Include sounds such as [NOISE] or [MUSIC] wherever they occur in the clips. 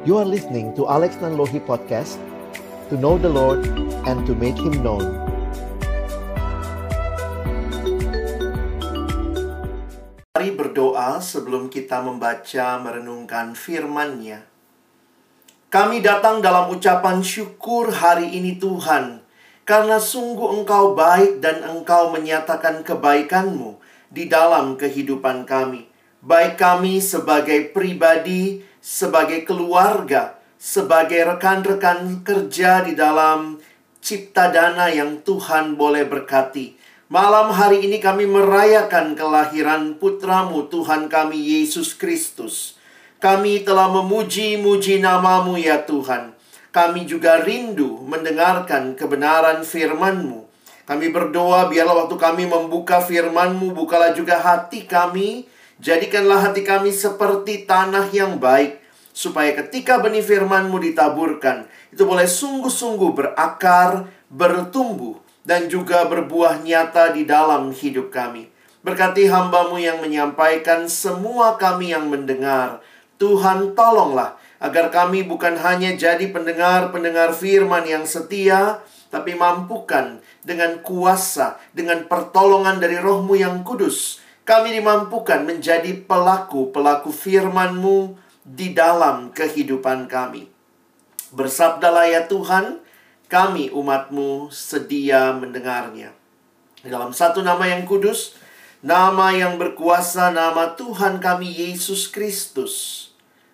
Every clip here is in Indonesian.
You are listening to Alex Nanlohi Podcast To know the Lord and to make Him known Mari berdoa sebelum kita membaca merenungkan firman-Nya. Kami datang dalam ucapan syukur hari ini Tuhan, karena sungguh Engkau baik dan Engkau menyatakan kebaikan-Mu di dalam kehidupan kami. Baik kami sebagai pribadi, sebagai keluarga, sebagai rekan-rekan kerja di dalam cipta dana yang Tuhan boleh berkati. Malam hari ini kami merayakan kelahiran putramu Tuhan kami Yesus Kristus. Kami telah memuji-muji namamu ya Tuhan. Kami juga rindu mendengarkan kebenaran firmanmu. Kami berdoa biarlah waktu kami membuka firmanmu, bukalah juga hati kami. Jadikanlah hati kami seperti tanah yang baik. Supaya ketika benih firmanmu ditaburkan, itu boleh sungguh-sungguh berakar, bertumbuh, dan juga berbuah nyata di dalam hidup kami. Berkati hambamu yang menyampaikan semua kami yang mendengar. Tuhan tolonglah agar kami bukan hanya jadi pendengar-pendengar firman yang setia, tapi mampukan dengan kuasa, dengan pertolongan dari rohmu yang kudus. Kami dimampukan menjadi pelaku-pelaku firman-Mu di dalam kehidupan kami. Bersabdalah ya Tuhan, kami umatmu sedia mendengarnya. Dalam satu nama yang kudus, nama yang berkuasa, nama Tuhan kami Yesus Kristus,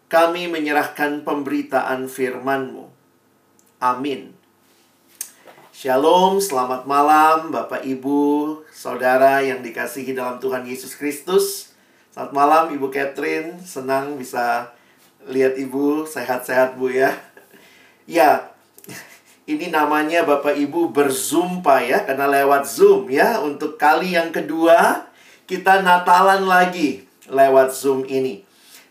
kami menyerahkan pemberitaan firman-Mu. Amin. Shalom, selamat malam Bapak Ibu, Saudara yang dikasihi dalam Tuhan Yesus Kristus. Selamat malam Ibu Catherine, senang bisa lihat Ibu sehat-sehat Bu ya. Ya, ini namanya Bapak Ibu berzumpa ya, karena lewat Zoom ya. Untuk kali yang kedua, kita Natalan lagi lewat Zoom ini.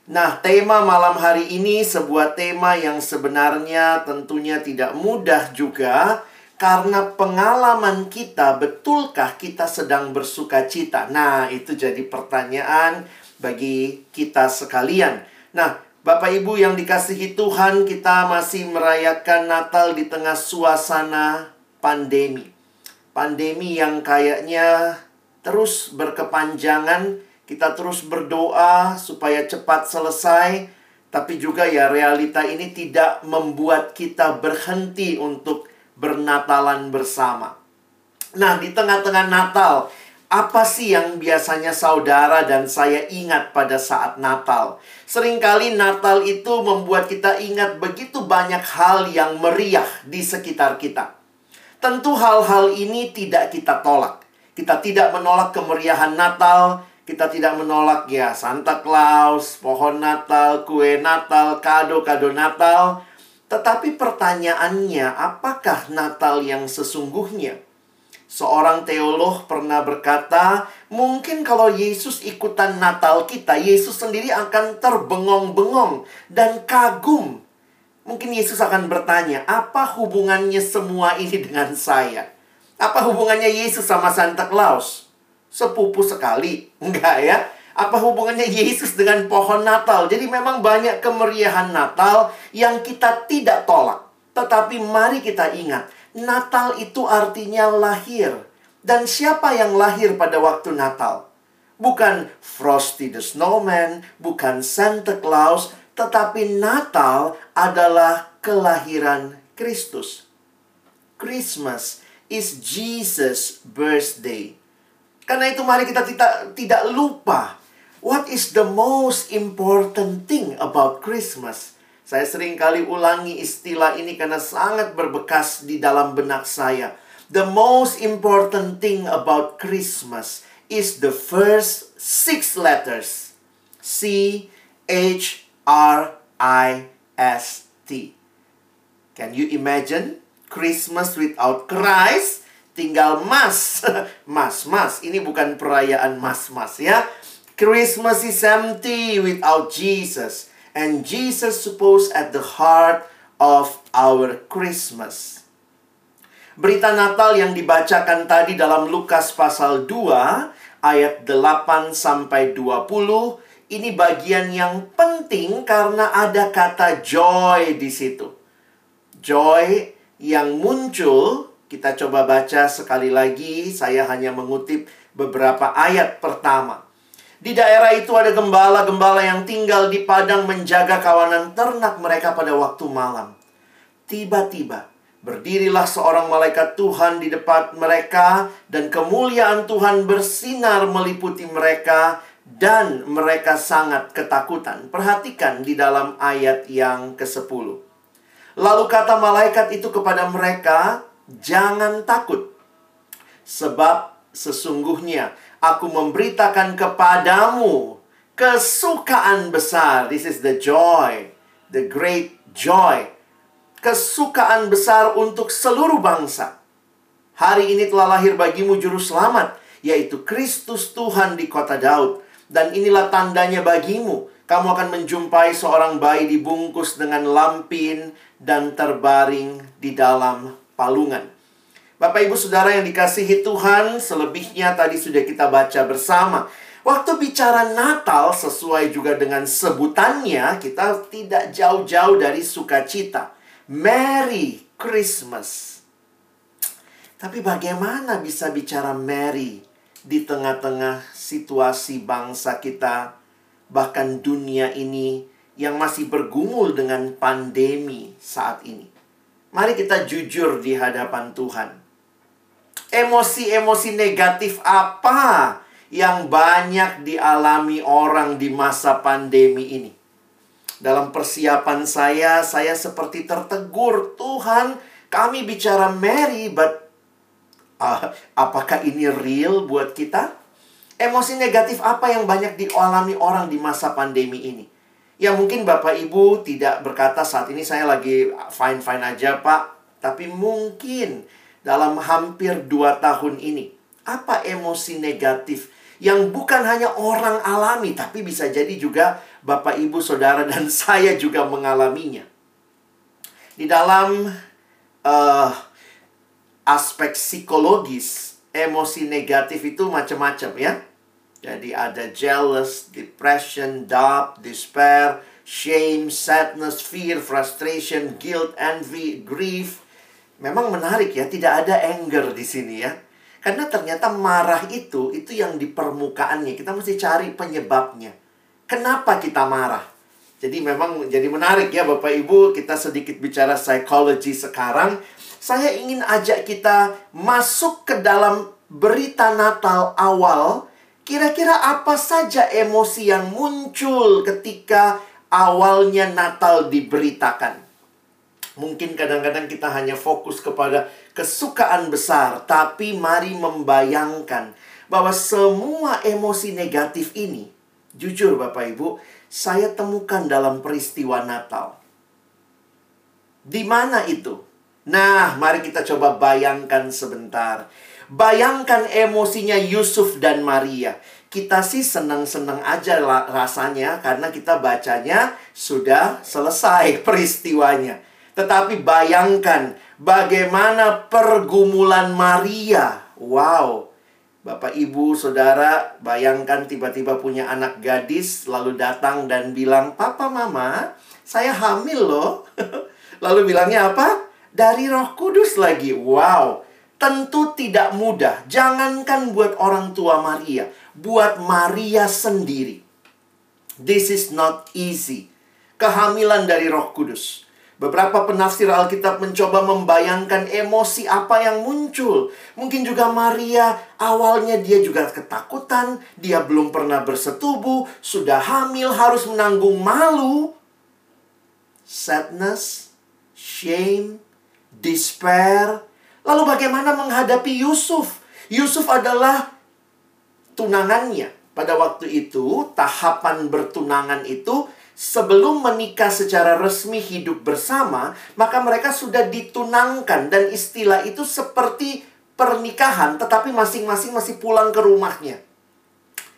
Nah, tema malam hari ini sebuah tema yang sebenarnya tentunya tidak mudah juga karena pengalaman kita betulkah kita sedang bersuka cita. Nah, itu jadi pertanyaan bagi kita sekalian. Nah, Bapak Ibu yang dikasihi Tuhan, kita masih merayakan Natal di tengah suasana pandemi. Pandemi yang kayaknya terus berkepanjangan, kita terus berdoa supaya cepat selesai, tapi juga ya realita ini tidak membuat kita berhenti untuk bernatalan bersama. Nah, di tengah-tengah Natal, apa sih yang biasanya saudara dan saya ingat pada saat Natal? Seringkali Natal itu membuat kita ingat begitu banyak hal yang meriah di sekitar kita. Tentu hal-hal ini tidak kita tolak. Kita tidak menolak kemeriahan Natal, kita tidak menolak ya Santa Claus, pohon Natal, kue Natal, kado-kado Natal. Tetapi pertanyaannya, apakah Natal yang sesungguhnya? Seorang teolog pernah berkata, mungkin kalau Yesus ikutan Natal kita, Yesus sendiri akan terbengong-bengong dan kagum. Mungkin Yesus akan bertanya, apa hubungannya semua ini dengan saya? Apa hubungannya Yesus sama Santa Claus? Sepupu sekali, [LAUGHS] enggak ya? Apa hubungannya Yesus dengan pohon Natal? Jadi memang banyak kemeriahan Natal yang kita tidak tolak. Tetapi mari kita ingat, Natal itu artinya lahir. Dan siapa yang lahir pada waktu Natal? Bukan Frosty the Snowman, bukan Santa Claus, tetapi Natal adalah kelahiran Kristus. Christmas is Jesus' birthday. Karena itu mari kita tidak, tidak lupa what is the most important thing about Christmas. Saya sering kali ulangi istilah ini karena sangat berbekas di dalam benak saya. The most important thing about Christmas is the first six letters. C H R I S T. Can you imagine Christmas without Christ? Tinggal mas. [LAUGHS] mas, mas. Ini bukan perayaan mas-mas ya. Christmas is empty without Jesus and Jesus supposed at the heart of our Christmas. Berita Natal yang dibacakan tadi dalam Lukas pasal 2 ayat 8 sampai 20 ini bagian yang penting karena ada kata joy di situ. Joy yang muncul, kita coba baca sekali lagi. Saya hanya mengutip beberapa ayat pertama. Di daerah itu ada gembala-gembala yang tinggal di padang menjaga kawanan ternak mereka pada waktu malam. Tiba-tiba berdirilah seorang malaikat Tuhan di depan mereka, dan kemuliaan Tuhan bersinar meliputi mereka, dan mereka sangat ketakutan. Perhatikan di dalam ayat yang ke-10. Lalu kata malaikat itu kepada mereka, "Jangan takut, sebab sesungguhnya aku memberitakan kepadamu kesukaan besar. This is the joy, the great joy. Kesukaan besar untuk seluruh bangsa. Hari ini telah lahir bagimu juru selamat, yaitu Kristus Tuhan di kota Daud. Dan inilah tandanya bagimu. Kamu akan menjumpai seorang bayi dibungkus dengan lampin dan terbaring di dalam palungan. Bapak Ibu Saudara yang dikasihi Tuhan, selebihnya tadi sudah kita baca bersama. Waktu bicara Natal sesuai juga dengan sebutannya, kita tidak jauh-jauh dari sukacita. Merry Christmas. Tapi bagaimana bisa bicara Merry di tengah-tengah situasi bangsa kita, bahkan dunia ini yang masih bergumul dengan pandemi saat ini? Mari kita jujur di hadapan Tuhan emosi-emosi negatif apa yang banyak dialami orang di masa pandemi ini. Dalam persiapan saya, saya seperti tertegur, Tuhan, kami bicara Mary, but uh, apakah ini real buat kita? Emosi negatif apa yang banyak dialami orang di masa pandemi ini? Ya mungkin Bapak Ibu tidak berkata saat ini saya lagi fine-fine aja Pak. Tapi mungkin dalam hampir dua tahun ini? Apa emosi negatif yang bukan hanya orang alami, tapi bisa jadi juga Bapak, Ibu, Saudara, [LAUGHS] dan saya juga mengalaminya. Di dalam uh, aspek psikologis, emosi negatif itu macam-macam ya. Jadi ada jealous, depression, doubt, despair, shame, sadness, fear, frustration, guilt, envy, grief, Memang menarik ya, tidak ada anger di sini ya. Karena ternyata marah itu, itu yang di permukaannya. Kita mesti cari penyebabnya. Kenapa kita marah? Jadi memang jadi menarik ya Bapak Ibu, kita sedikit bicara psikologi sekarang. Saya ingin ajak kita masuk ke dalam berita Natal awal. Kira-kira apa saja emosi yang muncul ketika awalnya Natal diberitakan? Mungkin kadang-kadang kita hanya fokus kepada kesukaan besar, tapi mari membayangkan bahwa semua emosi negatif ini, jujur Bapak Ibu, saya temukan dalam peristiwa Natal. Di mana itu? Nah, mari kita coba bayangkan sebentar. Bayangkan emosinya Yusuf dan Maria. Kita sih senang-senang aja rasanya karena kita bacanya sudah selesai [LAUGHS] peristiwanya. Tetapi bayangkan bagaimana pergumulan Maria. Wow. Bapak, Ibu, Saudara, bayangkan tiba-tiba punya anak gadis lalu datang dan bilang, "Papa, Mama, saya hamil loh." [LAUGHS] lalu bilangnya apa? Dari Roh Kudus lagi. Wow. Tentu tidak mudah. Jangankan buat orang tua Maria, buat Maria sendiri. This is not easy. Kehamilan dari Roh Kudus. Beberapa penafsir Alkitab mencoba membayangkan emosi apa yang muncul. Mungkin juga Maria, awalnya dia juga ketakutan, dia belum pernah bersetubuh, sudah hamil, harus menanggung malu. Sadness, shame, despair. Lalu bagaimana menghadapi Yusuf? Yusuf adalah tunangannya. Pada waktu itu, tahapan bertunangan itu sebelum menikah secara resmi hidup bersama, maka mereka sudah ditunangkan dan istilah itu seperti pernikahan, tetapi masing-masing masih pulang ke rumahnya.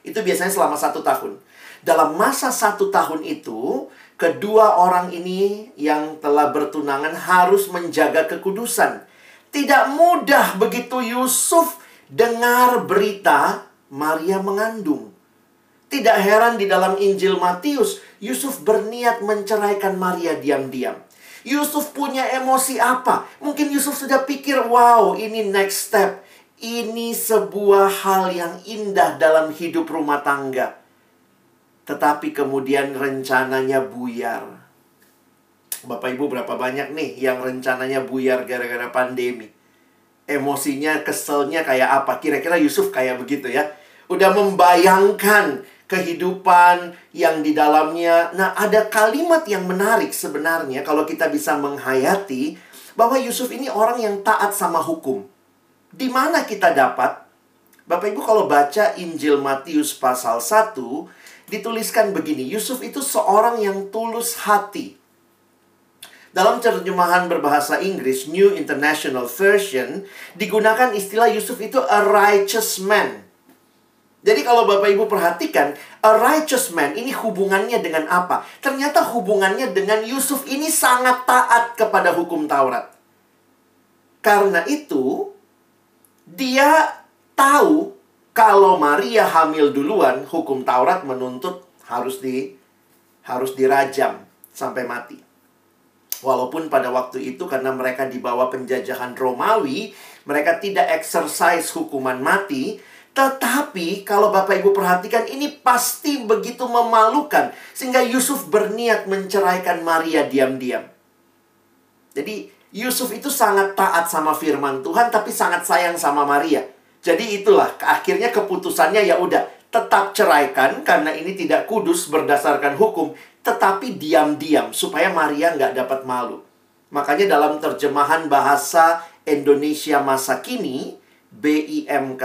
Itu biasanya selama satu tahun. Dalam masa satu tahun itu, kedua orang ini yang telah bertunangan harus menjaga kekudusan. Tidak mudah begitu Yusuf dengar berita Maria mengandung. Tidak heran di dalam Injil Matius, Yusuf berniat menceraikan Maria diam-diam. Yusuf punya emosi apa? Mungkin Yusuf sudah pikir, wow, ini next step. Ini sebuah hal yang indah dalam hidup rumah tangga. Tetapi kemudian rencananya buyar. Bapak Ibu berapa banyak nih yang rencananya buyar gara-gara pandemi? Emosinya, keselnya kayak apa? Kira-kira Yusuf kayak begitu ya. Udah membayangkan kehidupan yang di dalamnya. Nah, ada kalimat yang menarik sebenarnya kalau kita bisa menghayati bahwa Yusuf ini orang yang taat sama hukum. Di mana kita dapat? Bapak Ibu kalau baca Injil Matius pasal 1, dituliskan begini, Yusuf itu seorang yang tulus hati. Dalam terjemahan berbahasa Inggris, New International Version, digunakan istilah Yusuf itu a righteous man. Jadi kalau Bapak Ibu perhatikan, a righteous man ini hubungannya dengan apa? Ternyata hubungannya dengan Yusuf ini sangat taat kepada hukum Taurat. Karena itu, dia tahu kalau Maria hamil duluan, hukum Taurat menuntut harus di harus dirajam sampai mati. Walaupun pada waktu itu karena mereka di bawah penjajahan Romawi, mereka tidak exercise hukuman mati, tetapi kalau Bapak Ibu perhatikan ini pasti begitu memalukan sehingga Yusuf berniat menceraikan Maria diam-diam. Jadi Yusuf itu sangat taat sama firman Tuhan tapi sangat sayang sama Maria. Jadi itulah akhirnya keputusannya ya udah tetap ceraikan karena ini tidak kudus berdasarkan hukum tetapi diam-diam supaya Maria nggak dapat malu. Makanya dalam terjemahan bahasa Indonesia masa kini BIMK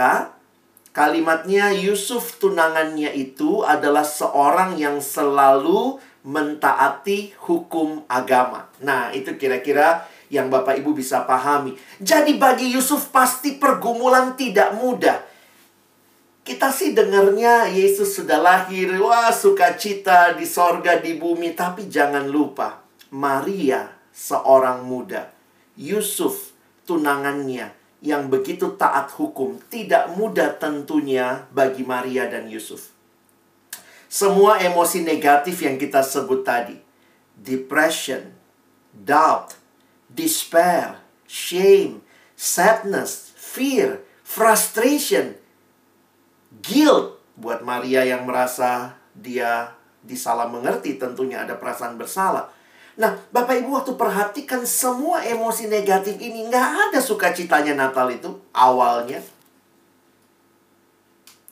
Kalimatnya Yusuf tunangannya itu adalah seorang yang selalu mentaati hukum agama. Nah, itu kira-kira yang Bapak Ibu bisa pahami. Jadi bagi Yusuf pasti pergumulan tidak mudah. Kita sih dengarnya Yesus sudah lahir, wah sukacita di sorga di bumi. Tapi jangan lupa, Maria seorang muda. Yusuf tunangannya yang begitu taat hukum tidak mudah tentunya bagi Maria dan Yusuf. Semua emosi negatif yang kita sebut tadi, depression, doubt, despair, shame, sadness, fear, frustration, guilt buat Maria yang merasa dia disalah mengerti tentunya ada perasaan bersalah Nah, Bapak Ibu waktu perhatikan semua emosi negatif ini nggak ada sukacitanya Natal itu awalnya.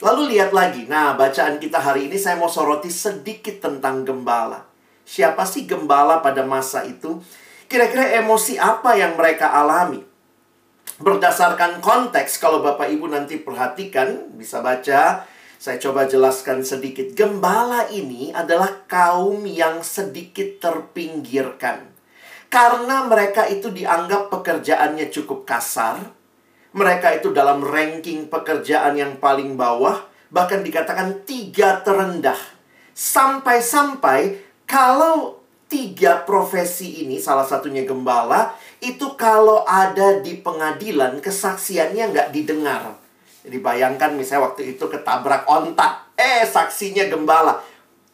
Lalu lihat lagi. Nah, bacaan kita hari ini saya mau soroti sedikit tentang gembala. Siapa sih gembala pada masa itu? Kira-kira emosi apa yang mereka alami? Berdasarkan konteks, kalau Bapak Ibu nanti perhatikan, bisa baca saya coba jelaskan sedikit. Gembala ini adalah kaum yang sedikit terpinggirkan. Karena mereka itu dianggap pekerjaannya cukup kasar. Mereka itu dalam ranking pekerjaan yang paling bawah. Bahkan dikatakan tiga terendah. Sampai-sampai kalau tiga profesi ini, salah satunya gembala, itu kalau ada di pengadilan, kesaksiannya nggak didengar jadi bayangkan misalnya waktu itu ketabrak ontak. Eh, saksinya gembala.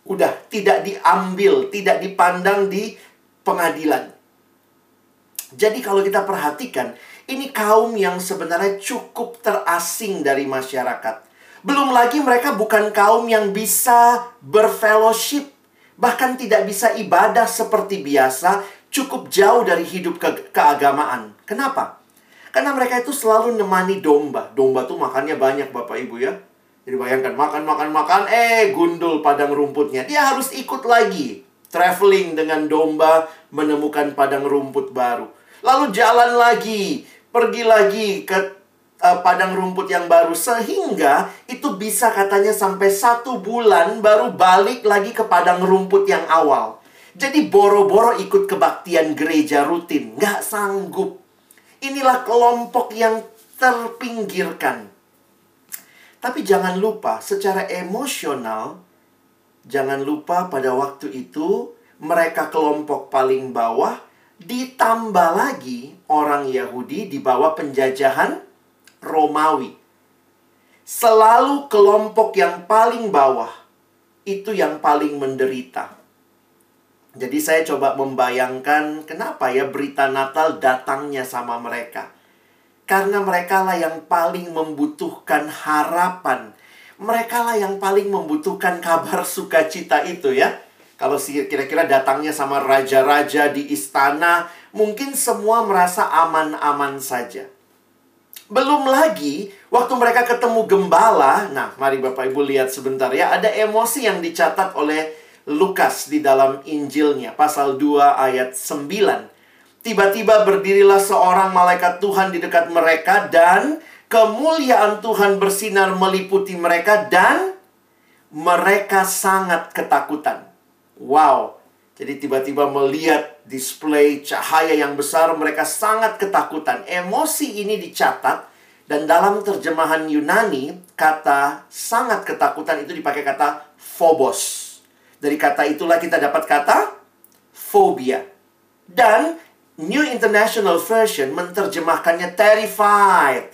Udah tidak diambil, tidak dipandang di pengadilan. Jadi kalau kita perhatikan, ini kaum yang sebenarnya cukup terasing dari masyarakat. Belum lagi mereka bukan kaum yang bisa berfellowship. Bahkan tidak bisa ibadah seperti biasa, cukup jauh dari hidup ke keagamaan. Kenapa? Karena mereka itu selalu nemani domba. Domba tuh makannya banyak Bapak Ibu ya. Jadi bayangkan makan makan makan eh gundul padang rumputnya. Dia harus ikut lagi traveling dengan domba menemukan padang rumput baru. Lalu jalan lagi, pergi lagi ke uh, padang rumput yang baru sehingga itu bisa katanya sampai satu bulan baru balik lagi ke padang rumput yang awal. Jadi boro-boro ikut kebaktian gereja rutin, nggak sanggup Inilah kelompok yang terpinggirkan. Tapi jangan lupa, secara emosional, jangan lupa pada waktu itu mereka kelompok paling bawah, ditambah lagi orang Yahudi di bawah penjajahan Romawi. Selalu kelompok yang paling bawah itu yang paling menderita. Jadi saya coba membayangkan kenapa ya berita Natal datangnya sama mereka. Karena mereka lah yang paling membutuhkan harapan. Mereka lah yang paling membutuhkan kabar sukacita itu ya. Kalau kira-kira datangnya sama raja-raja di istana, mungkin semua merasa aman-aman saja. Belum lagi waktu mereka ketemu gembala. Nah, mari Bapak Ibu lihat sebentar ya. Ada emosi yang dicatat oleh Lukas di dalam Injilnya, pasal 2 ayat 9. Tiba-tiba berdirilah seorang malaikat Tuhan di dekat mereka dan kemuliaan Tuhan bersinar meliputi mereka dan mereka sangat ketakutan. Wow. Jadi tiba-tiba melihat display cahaya yang besar, mereka sangat ketakutan. Emosi ini dicatat dan dalam terjemahan Yunani, kata sangat ketakutan itu dipakai kata phobos. Dari kata itulah kita dapat kata phobia. Dan New International Version menerjemahkannya terrified.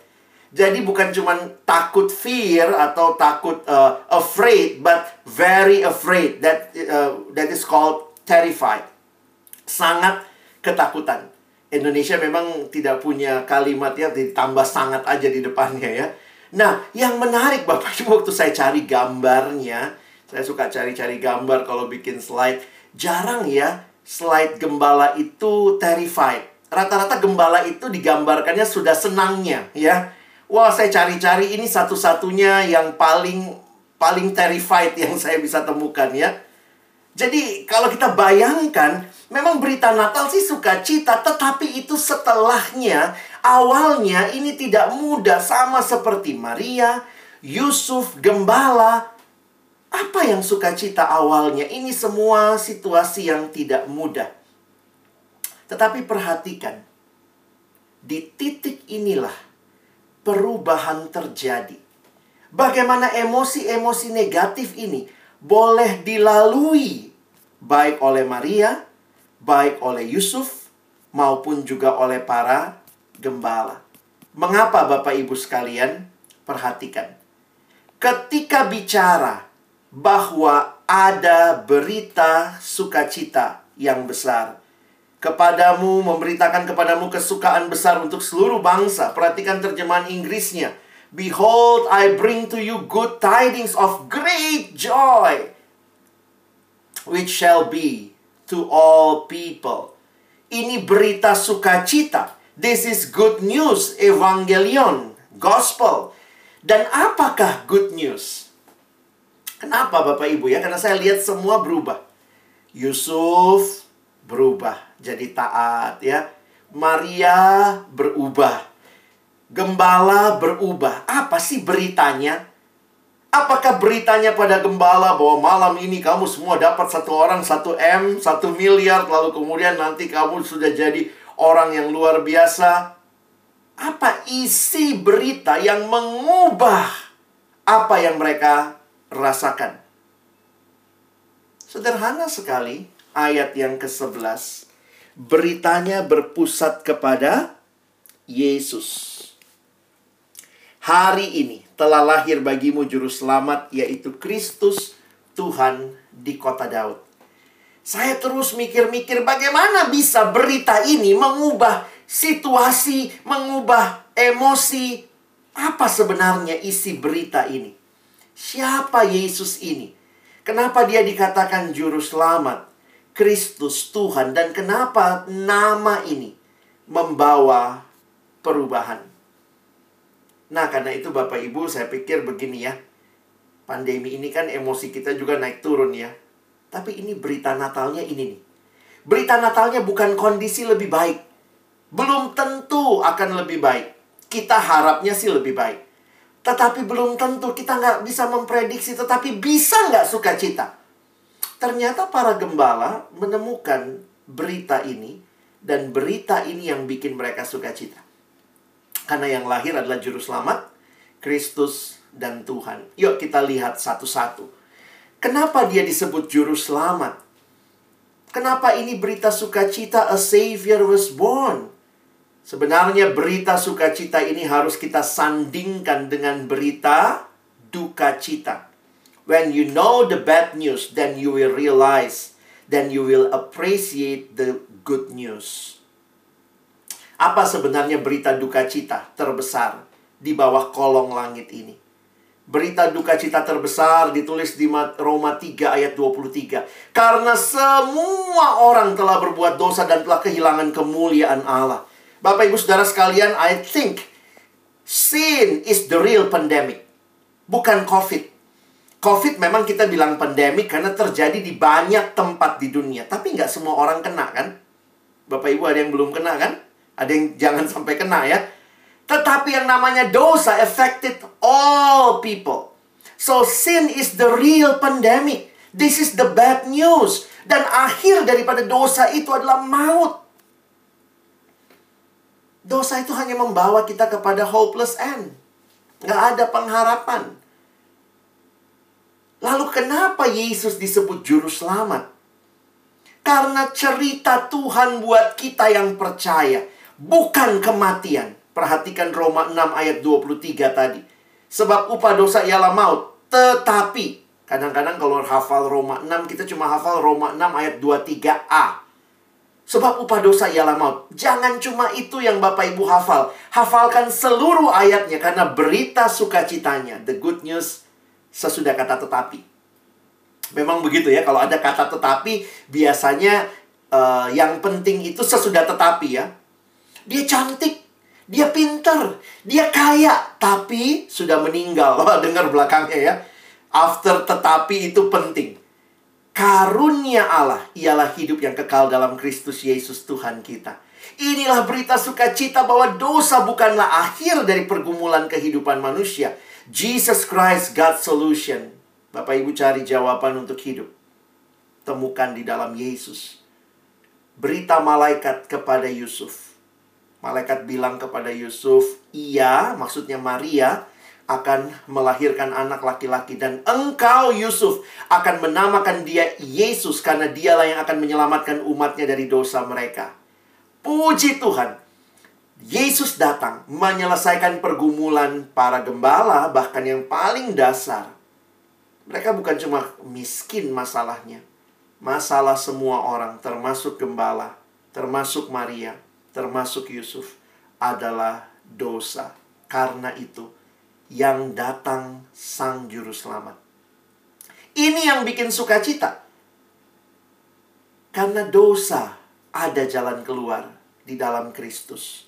Jadi bukan cuma takut fear atau takut uh, afraid, but very afraid. That uh, that is called terrified. Sangat ketakutan. Indonesia memang tidak punya kalimat yang ditambah sangat aja di depannya ya. Nah, yang menarik Bapak Ibu [LAUGHS] waktu saya cari gambarnya, saya suka cari-cari gambar kalau bikin slide. Jarang ya slide gembala itu terrified. Rata-rata gembala itu digambarkannya sudah senangnya ya. Wah, saya cari-cari ini satu-satunya yang paling paling terrified yang saya bisa temukan ya. Jadi kalau kita bayangkan, memang berita Natal sih sukacita, tetapi itu setelahnya, awalnya ini tidak mudah sama seperti Maria, Yusuf, Gembala. Apa yang sukacita awalnya? Ini semua situasi yang tidak mudah. Tetapi perhatikan, di titik inilah perubahan terjadi. Bagaimana emosi-emosi negatif ini boleh dilalui baik oleh Maria, baik oleh Yusuf, maupun juga oleh para gembala. Mengapa Bapak Ibu sekalian? Perhatikan. Ketika bicara bahwa ada berita sukacita yang besar, kepadamu memberitakan kepadamu kesukaan besar untuk seluruh bangsa. Perhatikan terjemahan Inggrisnya. Behold, I bring to you good tidings of great joy, which shall be to all people. Ini berita sukacita. This is good news, evangelion, gospel. Dan apakah good news? Kenapa Bapak Ibu ya? Karena saya lihat semua berubah. Yusuf berubah jadi taat ya. Maria berubah gembala berubah. Apa sih beritanya? Apakah beritanya pada gembala bahwa malam ini kamu semua dapat satu orang satu M, satu miliar, lalu kemudian nanti kamu sudah jadi orang yang luar biasa? Apa isi berita yang mengubah apa yang mereka rasakan? Sederhana sekali ayat yang ke-11. Beritanya berpusat kepada Yesus hari ini telah lahir bagimu juru selamat yaitu Kristus Tuhan di kota Daud. Saya terus mikir-mikir bagaimana bisa berita ini mengubah situasi, mengubah emosi. Apa sebenarnya isi berita ini? Siapa Yesus ini? Kenapa dia dikatakan juru selamat? Kristus Tuhan dan kenapa nama ini membawa perubahan? Nah, karena itu Bapak Ibu, saya pikir begini ya. Pandemi ini kan emosi kita juga naik turun ya. Tapi ini berita Natalnya ini nih. Berita Natalnya bukan kondisi lebih baik. Belum tentu akan lebih baik. Kita harapnya sih lebih baik. Tetapi belum tentu kita nggak bisa memprediksi. Tetapi bisa nggak sukacita. Ternyata para gembala menemukan berita ini. Dan berita ini yang bikin mereka sukacita. Karena yang lahir adalah juru selamat, Kristus dan Tuhan. Yuk kita lihat satu-satu. Kenapa dia disebut juru selamat? Kenapa ini berita sukacita a savior was born? Sebenarnya berita sukacita ini harus kita sandingkan dengan berita duka cita. When you know the bad news, then you will realize, then you will appreciate the good news. Apa sebenarnya berita duka cita terbesar di bawah kolong langit ini? Berita duka cita terbesar ditulis di Roma 3 ayat 23. Karena semua orang telah berbuat dosa dan telah kehilangan kemuliaan Allah. Bapak Ibu Saudara sekalian, I think sin is the real pandemic. Bukan COVID. COVID memang kita bilang pandemik karena terjadi di banyak tempat di dunia. Tapi nggak semua orang kena kan? Bapak Ibu ada yang belum kena kan? Ada yang jangan sampai kena ya. Tetapi yang namanya dosa affected all people. So sin is the real pandemic. This is the bad news. Dan akhir daripada dosa itu adalah maut. Dosa itu hanya membawa kita kepada hopeless end. Nggak ada pengharapan. Lalu kenapa Yesus disebut juru selamat? Karena cerita Tuhan buat kita yang percaya, bukan kematian. Perhatikan Roma 6 ayat 23 tadi. Sebab upah dosa ialah maut, tetapi kadang-kadang kalau hafal Roma 6 kita cuma hafal Roma 6 ayat 23a. Sebab upah dosa ialah maut. Jangan cuma itu yang Bapak Ibu hafal. Hafalkan seluruh ayatnya karena berita sukacitanya. The good news sesudah kata tetapi. Memang begitu ya, kalau ada kata tetapi, biasanya uh, yang penting itu sesudah tetapi ya. Dia cantik, dia pinter, dia kaya, tapi sudah meninggal. [LAUGHS] Dengar belakangnya ya. After tetapi itu penting. Karunia Allah ialah hidup yang kekal dalam Kristus Yesus Tuhan kita. Inilah berita sukacita bahwa dosa bukanlah akhir dari pergumulan kehidupan manusia, Jesus Christ God solution. Bapak Ibu cari jawaban untuk hidup. Temukan di dalam Yesus. Berita malaikat kepada Yusuf. Malaikat bilang kepada Yusuf, "Ia, maksudnya Maria, akan melahirkan anak laki-laki dan engkau Yusuf akan menamakan dia Yesus karena dialah yang akan menyelamatkan umatnya dari dosa mereka." Puji Tuhan. Yesus datang menyelesaikan pergumulan para gembala, bahkan yang paling dasar. Mereka bukan cuma miskin masalahnya, masalah semua orang, termasuk gembala, termasuk Maria, termasuk Yusuf, adalah dosa. Karena itu, yang datang Sang Juru Selamat. Ini yang bikin sukacita. Karena dosa ada jalan keluar di dalam Kristus.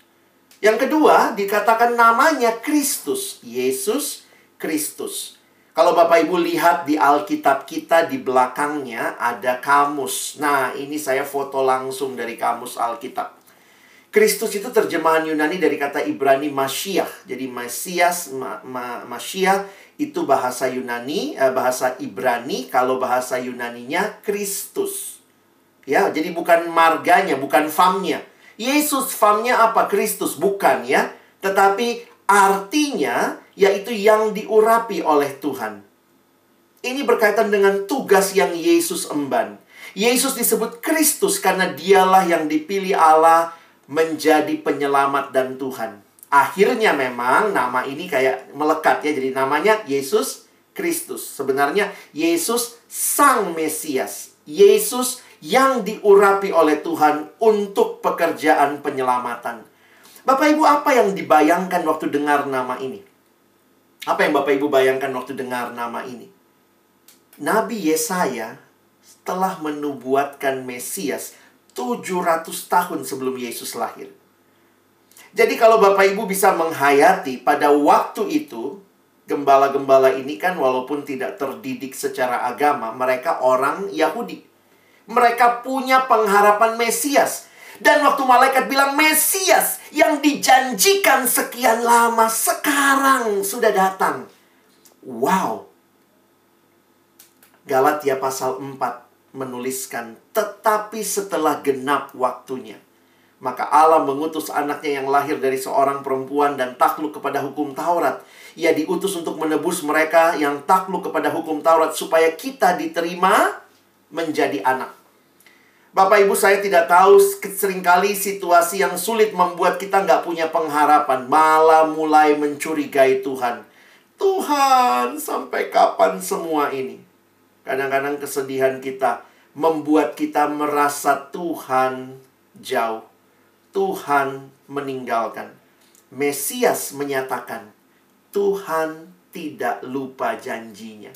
Yang kedua, dikatakan namanya Kristus. Yesus Kristus. Kalau Bapak Ibu lihat di Alkitab kita di belakangnya ada kamus. Nah, ini saya foto langsung dari kamus Alkitab. Kristus itu terjemahan Yunani dari kata Ibrani Mashiach. Jadi Mesias, ma, ma, itu bahasa Yunani, eh, bahasa Ibrani. Kalau bahasa Yunaninya Kristus. Ya, jadi bukan marganya, bukan famnya Yesus famnya apa? Kristus bukan ya. Tetapi artinya yaitu yang diurapi oleh Tuhan. Ini berkaitan dengan tugas yang Yesus emban. Yesus disebut Kristus karena dialah yang dipilih Allah menjadi penyelamat dan Tuhan. Akhirnya memang nama ini kayak melekat ya. Jadi namanya Yesus Kristus. Sebenarnya Yesus Sang Mesias. Yesus yang diurapi oleh Tuhan untuk pekerjaan penyelamatan. Bapak Ibu, apa yang dibayangkan waktu dengar nama ini? Apa yang Bapak Ibu bayangkan waktu dengar nama ini? Nabi Yesaya telah menubuatkan Mesias 700 tahun sebelum Yesus lahir. Jadi kalau Bapak Ibu bisa menghayati pada waktu itu, gembala-gembala ini kan walaupun tidak terdidik secara agama, mereka orang Yahudi. Mereka punya pengharapan Mesias. Dan waktu malaikat bilang Mesias yang dijanjikan sekian lama sekarang sudah datang. Wow. Galatia pasal 4 menuliskan, tetapi setelah genap waktunya, maka Allah mengutus anaknya yang lahir dari seorang perempuan dan takluk kepada hukum Taurat. Ia diutus untuk menebus mereka yang takluk kepada hukum Taurat supaya kita diterima menjadi anak. Bapak Ibu saya tidak tahu sering kali situasi yang sulit membuat kita nggak punya pengharapan. Malah mulai mencurigai Tuhan. Tuhan, sampai kapan semua ini? Kadang-kadang kesedihan kita membuat kita merasa Tuhan jauh. Tuhan meninggalkan. Mesias menyatakan, Tuhan tidak lupa janjinya.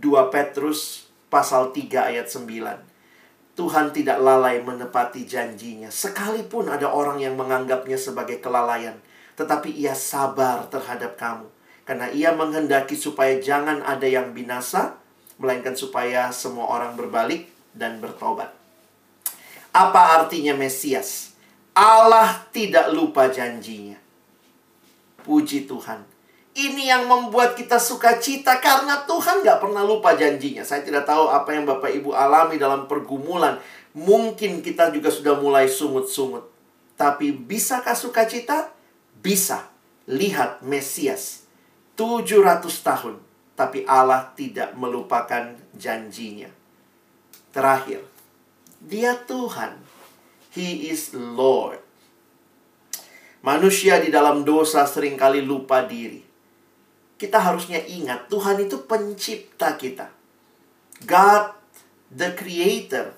2 Petrus pasal 3 ayat 9. Tuhan tidak lalai menepati janjinya. Sekalipun ada orang yang menganggapnya sebagai kelalaian. Tetapi ia sabar terhadap kamu. Karena ia menghendaki supaya jangan ada yang binasa, melainkan supaya semua orang berbalik dan bertobat. Apa artinya Mesias? Allah tidak lupa janjinya. Puji Tuhan. Ini yang membuat kita suka cita karena Tuhan nggak pernah lupa janjinya. Saya tidak tahu apa yang Bapak Ibu alami dalam pergumulan. Mungkin kita juga sudah mulai sungut-sungut. Tapi bisakah sukacita? Bisa. Lihat Mesias. 700 tahun tapi Allah tidak melupakan janjinya. Terakhir, Dia Tuhan. He is Lord. Manusia di dalam dosa sering kali lupa diri. Kita harusnya ingat, Tuhan itu pencipta kita. God, the creator.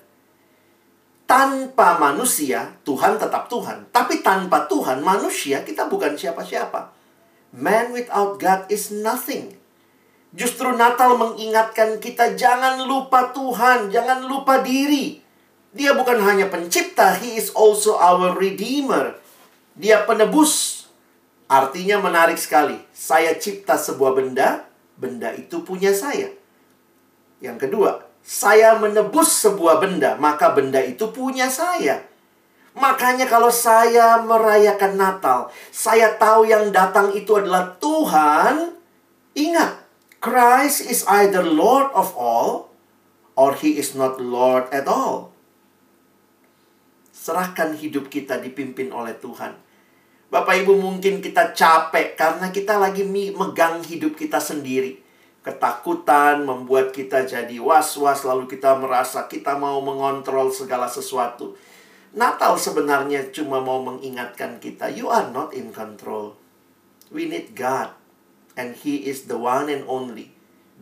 Tanpa manusia, Tuhan tetap Tuhan. Tapi tanpa Tuhan, manusia, kita bukan siapa-siapa. Man without God is nothing. Justru Natal mengingatkan kita jangan lupa Tuhan, jangan lupa diri. Dia bukan hanya pencipta, he is also our redeemer. Dia penebus. Artinya menarik sekali. Saya cipta sebuah benda, benda itu punya saya. Yang kedua, saya menebus sebuah benda, maka benda itu punya saya. Makanya kalau saya merayakan Natal, saya tahu yang datang itu adalah Tuhan. Ingat, Christ is either Lord of all or he is not Lord at all. Serahkan hidup kita dipimpin oleh Tuhan. Bapak Ibu mungkin kita capek karena kita lagi megang hidup kita sendiri. Ketakutan membuat kita jadi was-was lalu kita merasa kita mau mengontrol segala sesuatu. Natal sebenarnya cuma mau mengingatkan kita, you are not in control. We need God and He is the one and only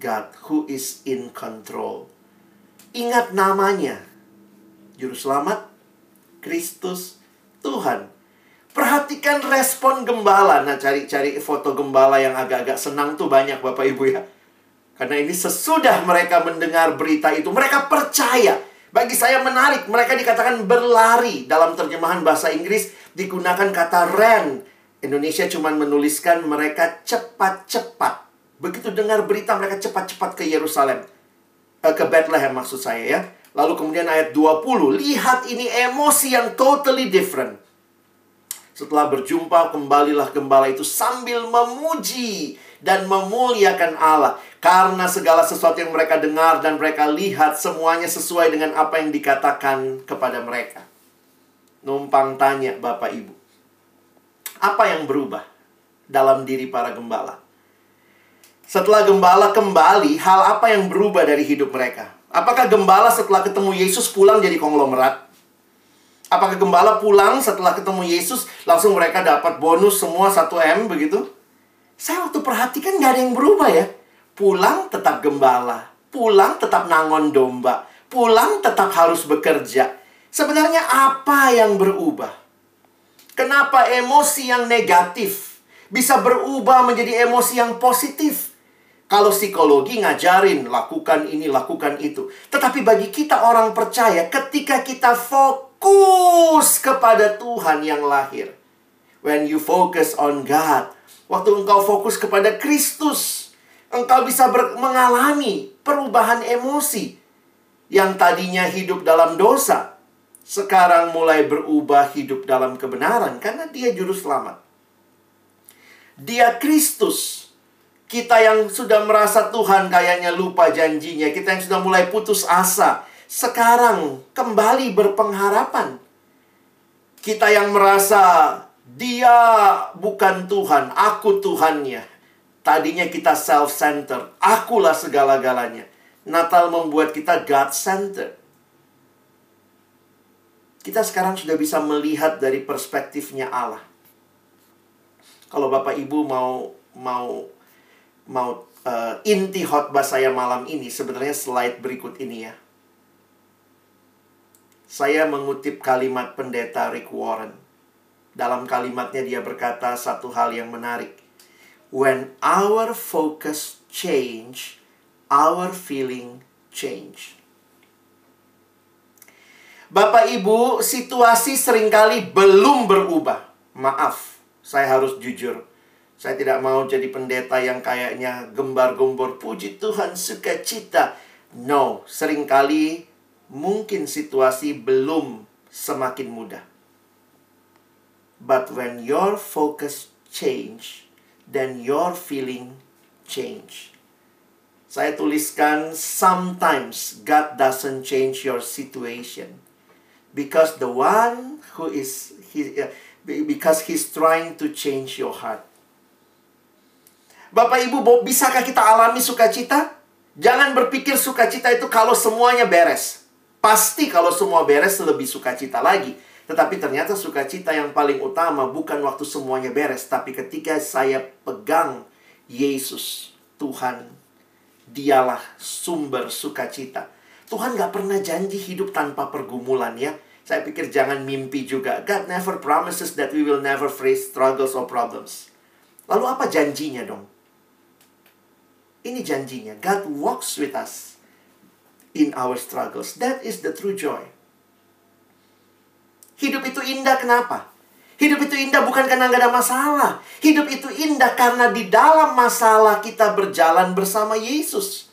God who is in control. Ingat namanya, Juru Selamat, Kristus, Tuhan. Perhatikan respon gembala. Nah, cari-cari foto gembala yang agak-agak senang tuh banyak Bapak Ibu ya. Karena ini sesudah mereka mendengar berita itu, mereka percaya. Bagi saya menarik, mereka dikatakan berlari. Dalam terjemahan bahasa Inggris digunakan kata ran Indonesia cuma menuliskan mereka cepat-cepat. Begitu dengar berita mereka cepat-cepat ke Yerusalem. Eh, ke Bethlehem maksud saya ya. Lalu kemudian ayat 20. Lihat ini emosi yang totally different. Setelah berjumpa, kembalilah gembala itu sambil memuji dan memuliakan Allah. Karena segala sesuatu yang mereka dengar dan mereka lihat semuanya sesuai dengan apa yang dikatakan kepada mereka. Numpang tanya Bapak Ibu. Apa yang berubah dalam diri para gembala? Setelah gembala kembali, hal apa yang berubah dari hidup mereka? Apakah gembala setelah ketemu Yesus pulang jadi konglomerat? Apakah gembala pulang setelah ketemu Yesus langsung mereka dapat bonus semua 1M begitu? Saya waktu perhatikan nggak ada yang berubah ya. Pulang tetap gembala, pulang tetap nangon domba, pulang tetap harus bekerja. Sebenarnya apa yang berubah? Kenapa emosi yang negatif bisa berubah menjadi emosi yang positif? Kalau psikologi ngajarin lakukan ini, lakukan itu. Tetapi bagi kita orang percaya ketika kita fokus kepada Tuhan yang lahir. When you focus on God. Waktu engkau fokus kepada Kristus. Engkau bisa mengalami perubahan emosi. Yang tadinya hidup dalam dosa sekarang mulai berubah hidup dalam kebenaran karena dia juru selamat. Dia Kristus. Kita yang sudah merasa Tuhan kayaknya lupa janjinya, kita yang sudah mulai putus asa, sekarang kembali berpengharapan. Kita yang merasa dia bukan Tuhan, aku Tuhannya. Tadinya kita self-centered, akulah segala-galanya. Natal membuat kita God-centered. Kita sekarang sudah bisa melihat dari perspektifnya Allah. Kalau Bapak Ibu mau mau mau uh, inti khotbah saya malam ini sebenarnya slide berikut ini ya. Saya mengutip kalimat pendeta Rick Warren. Dalam kalimatnya dia berkata satu hal yang menarik. When our focus change, our feeling change. Bapak Ibu, situasi sering kali belum berubah. Maaf, saya harus jujur. Saya tidak mau jadi pendeta yang kayaknya gembar-gembor puji Tuhan sukacita. No, sering kali mungkin situasi belum semakin mudah. But when your focus change, then your feeling change. Saya tuliskan sometimes God doesn't change your situation because the one who is he, uh, because he's trying to change your heart. Bapak Ibu, bisakah kita alami sukacita? Jangan berpikir sukacita itu kalau semuanya beres. Pasti kalau semua beres lebih sukacita lagi. Tetapi ternyata sukacita yang paling utama bukan waktu semuanya beres, tapi ketika saya pegang Yesus, Tuhan, dialah sumber sukacita. Tuhan gak pernah janji hidup tanpa pergumulan ya. Saya pikir jangan mimpi juga. God never promises that we will never face struggles or problems. Lalu apa janjinya dong? Ini janjinya. God walks with us in our struggles. That is the true joy. Hidup itu indah kenapa? Hidup itu indah bukan karena nggak ada masalah. Hidup itu indah karena di dalam masalah kita berjalan bersama Yesus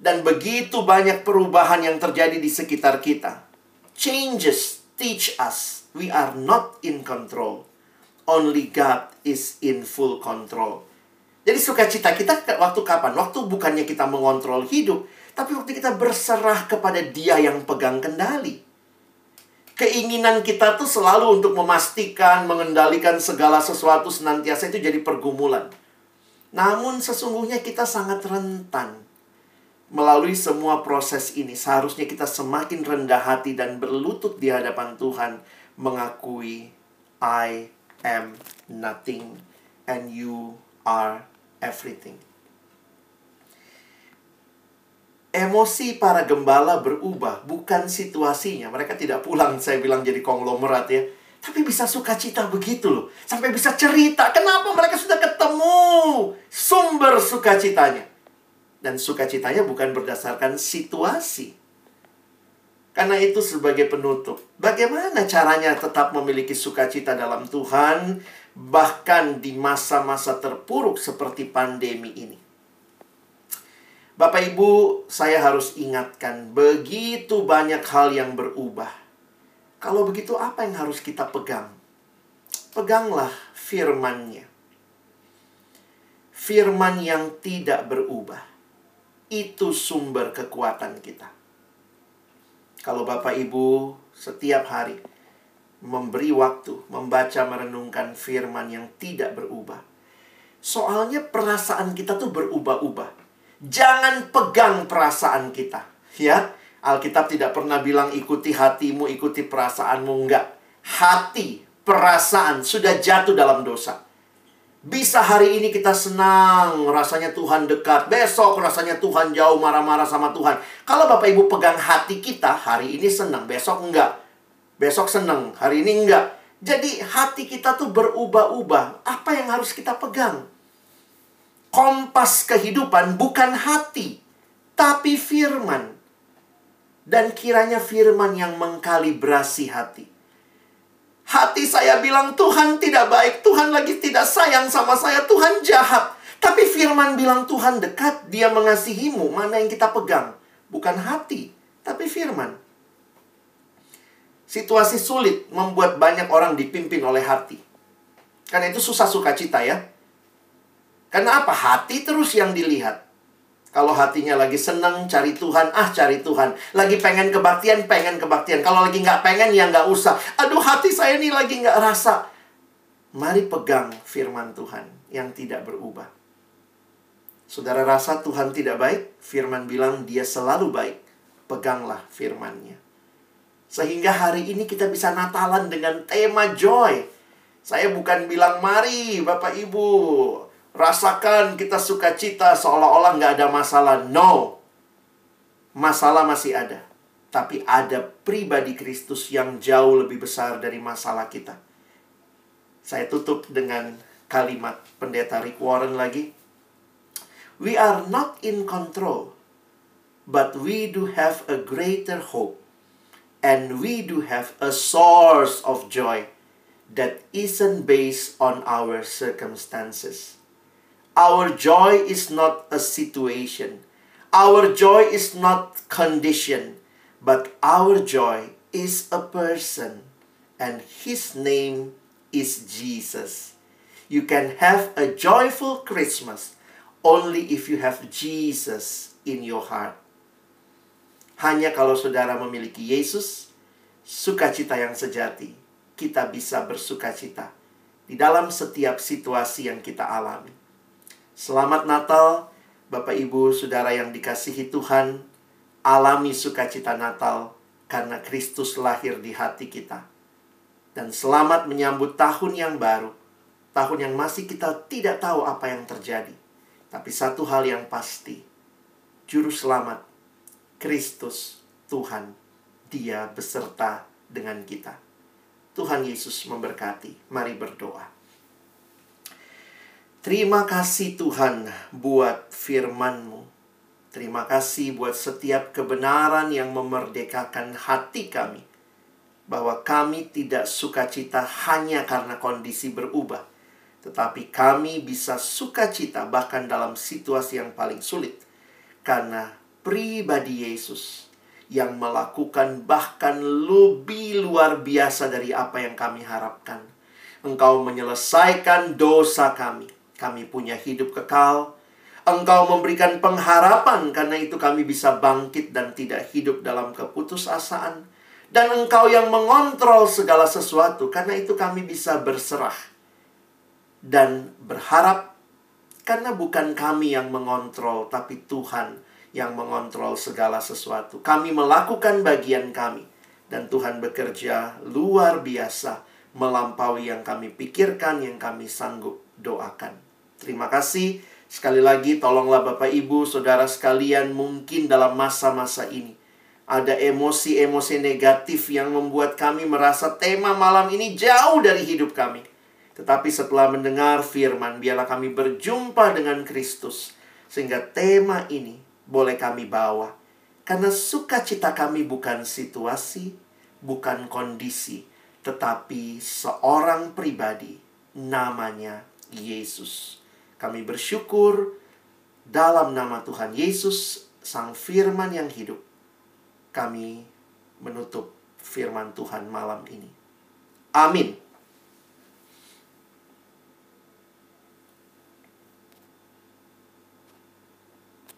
dan begitu banyak perubahan yang terjadi di sekitar kita. Changes teach us we are not in control. Only God is in full control. Jadi sukacita kita waktu kapan? Waktu bukannya kita mengontrol hidup, tapi waktu kita berserah kepada Dia yang pegang kendali. Keinginan kita tuh selalu untuk memastikan, mengendalikan segala sesuatu senantiasa itu jadi pergumulan. Namun sesungguhnya kita sangat rentan melalui semua proses ini, seharusnya kita semakin rendah hati dan berlutut di hadapan Tuhan, mengakui, "I am nothing and you are everything." Emosi para gembala berubah, bukan situasinya. Mereka tidak pulang, saya bilang jadi konglomerat ya. Tapi bisa sukacita begitu loh. Sampai bisa cerita, kenapa mereka sudah ketemu sumber sukacitanya. Dan sukacitanya bukan berdasarkan situasi. Karena itu sebagai penutup, bagaimana caranya tetap memiliki sukacita dalam Tuhan, bahkan di masa-masa terpuruk seperti pandemi ini. Bapak Ibu, saya harus ingatkan, begitu banyak hal yang berubah. Kalau begitu, apa yang harus kita pegang? Peganglah firman-Nya. Firman yang tidak berubah itu sumber kekuatan kita. Kalau Bapak Ibu setiap hari memberi waktu membaca merenungkan firman yang tidak berubah. Soalnya perasaan kita tuh berubah-ubah. Jangan pegang perasaan kita, ya. Alkitab tidak pernah bilang ikuti hatimu, ikuti perasaanmu enggak. Hati, perasaan sudah jatuh dalam dosa. Bisa hari ini kita senang, rasanya Tuhan dekat. Besok rasanya Tuhan jauh marah-marah sama Tuhan. Kalau Bapak Ibu pegang hati kita, hari ini senang, besok enggak. Besok senang, hari ini enggak. Jadi hati kita tuh berubah-ubah. Apa yang harus kita pegang? Kompas kehidupan bukan hati, tapi firman. Dan kiranya firman yang mengkalibrasi hati. Hati saya bilang Tuhan tidak baik, Tuhan lagi tidak sayang sama saya, Tuhan jahat. Tapi firman bilang Tuhan dekat, dia mengasihimu. Mana yang kita pegang? Bukan hati, tapi firman. Situasi sulit membuat banyak orang dipimpin oleh hati. Karena itu susah sukacita ya. Karena apa? Hati terus yang dilihat. Kalau hatinya lagi seneng cari Tuhan, ah cari Tuhan. Lagi pengen kebaktian, pengen kebaktian. Kalau lagi nggak pengen, ya nggak usah. Aduh hati saya ini lagi nggak rasa. Mari pegang firman Tuhan yang tidak berubah. Saudara rasa Tuhan tidak baik? Firman bilang dia selalu baik. Peganglah firmannya. Sehingga hari ini kita bisa Natalan dengan tema joy. Saya bukan bilang mari Bapak Ibu rasakan kita sukacita seolah-olah nggak ada masalah. No. Masalah masih ada. Tapi ada pribadi Kristus yang jauh lebih besar dari masalah kita. Saya tutup dengan kalimat pendeta Rick Warren lagi. We are not in control, but we do have a greater hope. And we do have a source of joy that isn't based on our circumstances. Our joy is not a situation. Our joy is not condition, but our joy is a person, and his name is Jesus. You can have a joyful Christmas only if you have Jesus in your heart. Hanya kalau saudara memiliki Yesus, sukacita yang sejati, kita bisa bersukacita di dalam setiap situasi yang kita alami. Selamat Natal, Bapak Ibu, saudara yang dikasihi Tuhan, alami sukacita Natal karena Kristus lahir di hati kita. Dan selamat menyambut tahun yang baru, tahun yang masih kita tidak tahu apa yang terjadi. Tapi satu hal yang pasti, Juru Selamat, Kristus, Tuhan, Dia beserta dengan kita. Tuhan Yesus memberkati. Mari berdoa. Terima kasih Tuhan buat firman-Mu. Terima kasih buat setiap kebenaran yang memerdekakan hati kami. Bahwa kami tidak sukacita hanya karena kondisi berubah. Tetapi kami bisa sukacita bahkan dalam situasi yang paling sulit. Karena pribadi Yesus yang melakukan bahkan lebih luar biasa dari apa yang kami harapkan. Engkau menyelesaikan dosa kami kami punya hidup kekal. Engkau memberikan pengharapan karena itu kami bisa bangkit dan tidak hidup dalam keputusasaan. Dan engkau yang mengontrol segala sesuatu karena itu kami bisa berserah. Dan berharap karena bukan kami yang mengontrol tapi Tuhan yang mengontrol segala sesuatu. Kami melakukan bagian kami dan Tuhan bekerja luar biasa melampaui yang kami pikirkan, yang kami sanggup doakan. Terima kasih. Sekali lagi tolonglah Bapak Ibu, Saudara sekalian mungkin dalam masa-masa ini ada emosi-emosi negatif yang membuat kami merasa tema malam ini jauh dari hidup kami. Tetapi setelah mendengar firman, biarlah kami berjumpa dengan Kristus. Sehingga tema ini boleh kami bawa. Karena sukacita kami bukan situasi, bukan kondisi, tetapi seorang pribadi namanya Yesus. Kami bersyukur dalam nama Tuhan Yesus, Sang Firman yang hidup. Kami menutup firman Tuhan malam ini. Amin.